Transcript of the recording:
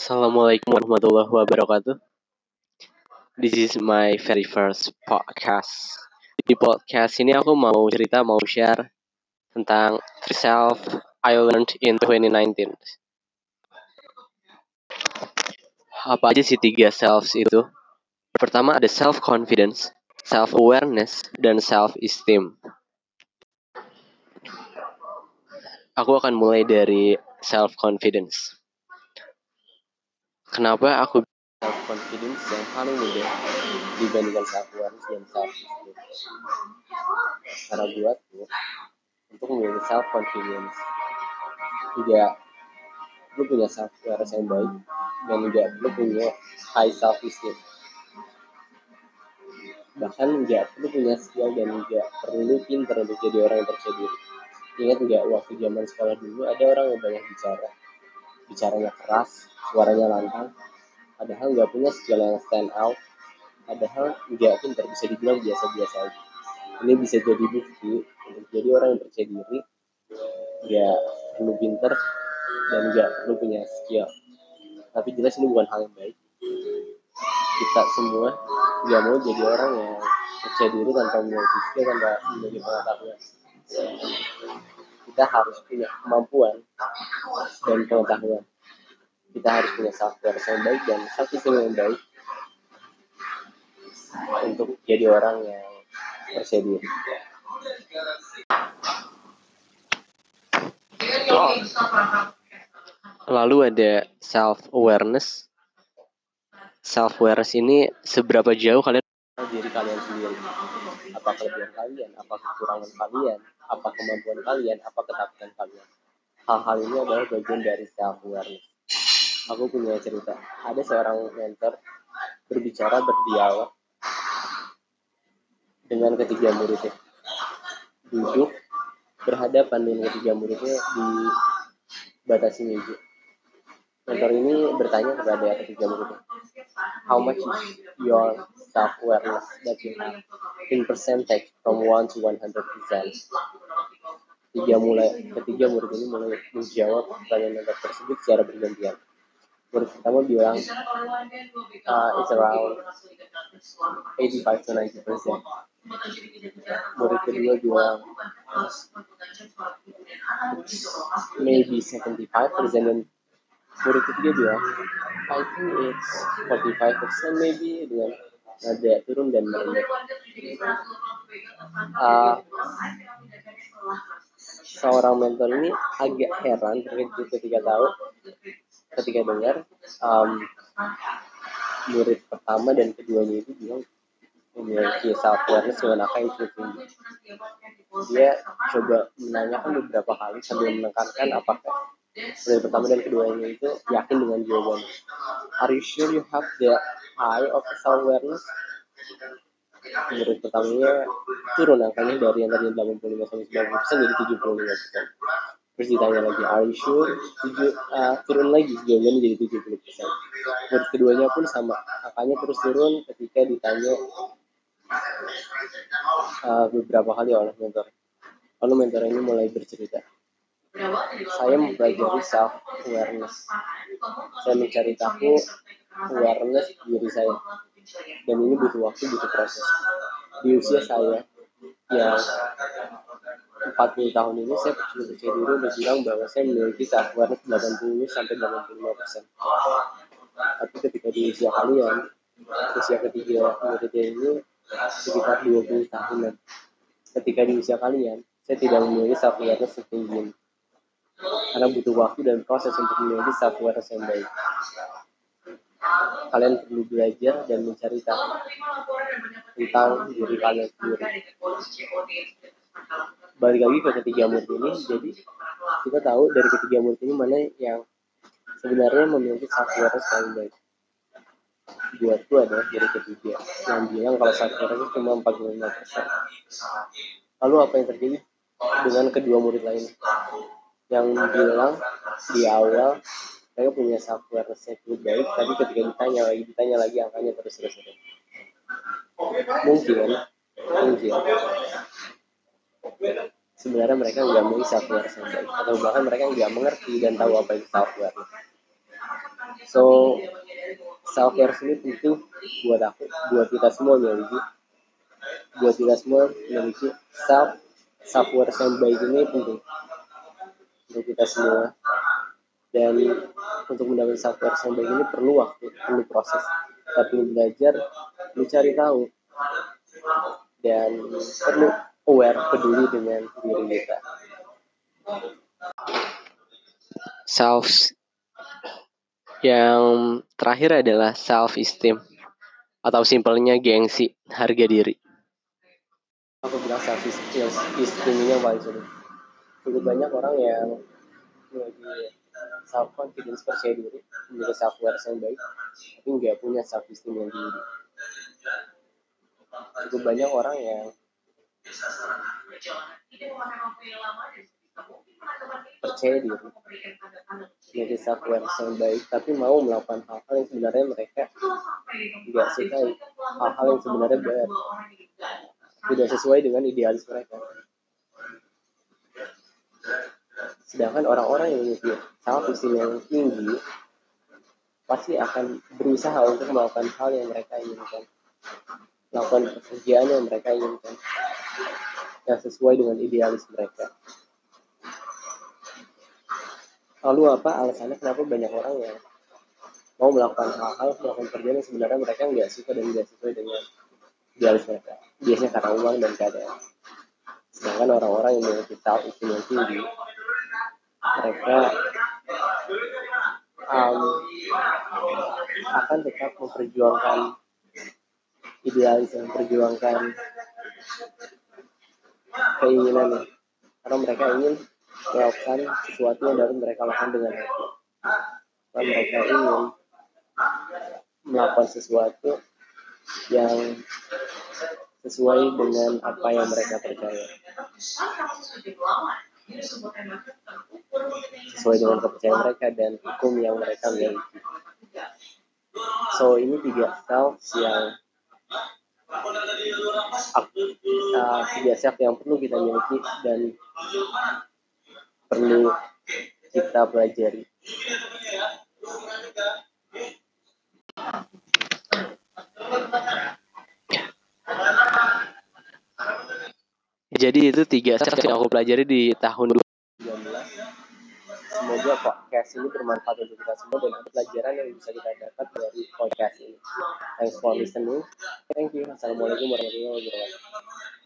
Assalamualaikum warahmatullahi wabarakatuh. This is my very first podcast. Di podcast ini aku mau cerita, mau share tentang self I learned in 2019. Apa aja sih tiga selves itu? Pertama ada self confidence, self awareness, dan self esteem. Aku akan mulai dari self confidence. Kenapa aku self confidence yang paling mudah dibandingkan self awareness dan self esteem? Karena buatku untuk memiliki self confidence tidak lu punya self awareness yang baik dan juga lu punya high self esteem bahkan nggak perlu punya skill dan nggak perlu pinter untuk jadi orang yang percaya diri. Ingat nggak waktu zaman sekolah dulu ada orang yang banyak bicara bicaranya keras suaranya lantang padahal nggak punya skill yang stand out padahal nggak pinter bisa dibilang biasa-biasa aja. Ini bisa jadi bukti untuk jadi orang yang percaya diri nggak perlu pinter dan nggak perlu punya skill. Tapi jelas ini bukan hal yang baik. Kita semua nggak mau jadi orang yang percaya diri tanpa memiliki skill tanpa memiliki pengetahuan. Kita harus punya kemampuan dan pengetahuan kita harus punya software yang baik dan satu yang baik untuk jadi orang yang percaya diri. Lalu ada self awareness. Self awareness ini seberapa jauh kalian diri kalian sendiri? Apa kelebihan kalian? Apa kekurangan kalian? Apa kemampuan kalian? Apa ketakutan kalian? Hal-hal ini adalah bagian dari self awareness. Aku punya cerita. Ada seorang mentor berbicara berdialog dengan ketiga muridnya. Duduk berhadapan dengan ketiga muridnya di batasi meja. Mentor ini bertanya kepada ketiga muridnya, How much is your self-awareness that you have in percentage from 1 to 100 percent? Tiga mulai, ketiga murid ini mulai menjawab pertanyaan mentor tersebut secara bergantian. Murid pertama bilang, uh, it's around 85 to 90 percent. Murid kedua bilang, maybe 75 percent dan murid ketiga bilang I think it's 45 percent maybe dengan nada turun dan merendah uh, seorang mentor ini agak heran terkejut ketika tahu ketika dengar um, murid pertama dan keduanya itu bilang memiliki self awareness dengan apa yang cukup tinggi dia coba menanyakan beberapa kali sambil menekankan apakah murid pertama dan keduanya itu yakin dengan jawabannya. Are you sure you have the high of self awareness? Murid pertamanya turun angkanya dari yang tadi 85 sampai 90 persen jadi 75 persen. Terus ditanya lagi, are you sure? Tujuh, uh, turun lagi jawabannya jadi 70 persen. Murid keduanya pun sama, angkanya terus turun ketika ditanya uh, beberapa kali oleh mentor. Lalu mentor ini mulai bercerita saya mempelajari self awareness saya mencari tahu awareness diri saya dan ini butuh waktu butuh proses. Di usia saya yang 40 tahun ini saya sudah percaya diri udah bilang bahwa saya memiliki self awareness 80 sampai 85 persen. Tapi ketika di usia kalian usia ketiga muridnya ini sekitar 20 tahunan. Ketika di usia kalian saya tidak memiliki self awareness setinggi ini. Karena butuh waktu dan proses untuk menjadi self awareness yang baik. Kalian perlu belajar dan mencari tahu tentang diri kalian sendiri. Balik lagi ke ketiga murid ini, jadi kita tahu dari ketiga murid ini mana yang sebenarnya memiliki awareness paling baik. Buatku adalah diri ketiga yang bilang kalau self awareness cuma 45%. Lalu apa yang terjadi dengan kedua murid lain? yang bilang di awal mereka punya awareness yang cukup baik tapi ketika ditanya lagi ditanya lagi angkanya terus terus terus. Mungkin mungkin. Sebenarnya mereka nggak mau awareness yang baik atau bahkan mereka nggak mengerti dan tahu apa itu awareness so self care ini penting buat aku buat kita semua memiliki. Buat kita semua memiliki self worth yang baik ini penting. Untuk kita semua dan untuk mendapatkan worth yang baik ini perlu waktu perlu proses kita perlu belajar mencari tahu dan perlu aware peduli dengan diri kita self yang terakhir adalah self esteem atau simpelnya gengsi, harga diri. Aku bilang self esteem ini yang paling sulit. Cukup banyak orang yang memiliki self confidence percaya diri, memiliki self worth yang baik, tapi nggak punya self esteem yang tinggi. Cukup banyak orang yang percaya diri jadi self yang baik tapi mau melakukan hal-hal yang sebenarnya mereka tidak sukai. Hal-hal yang sebenarnya benar tidak sesuai dengan idealis mereka sedangkan orang-orang yang memiliki self esteem yang tinggi pasti akan berusaha untuk melakukan hal yang mereka inginkan. Melakukan pekerjaan yang mereka inginkan. Yang sesuai dengan idealis mereka. Lalu apa alasannya kenapa banyak orang yang mau melakukan hal-hal melakukan kerjaan yang sebenarnya mereka nggak suka dan nggak sesuai dengan idealis mereka? Biasanya karena uang dan keadaan. Sedangkan orang-orang yang memiliki self esteem yang tinggi mereka um, akan tetap memperjuangkan idealis yang memperjuangkan keinginan karena mereka ingin melakukan sesuatu yang dapat mereka lakukan dengan hati. Dan mereka ingin melakukan sesuatu yang sesuai dengan apa yang mereka percaya. Sesuai dengan kepercayaan mereka dan hukum yang mereka miliki. So ini tiga self yang uh, tiga self yang perlu kita miliki dan perlu kita pelajari. Jadi itu tiga self yang aku pelajari di tahun 2019. Semoga podcast ini bermanfaat untuk kita semua dan ada pelajaran yang bisa kita dapat dari podcast ini. Thanks for listening. Thank you. Assalamualaikum warahmatullahi wabarakatuh.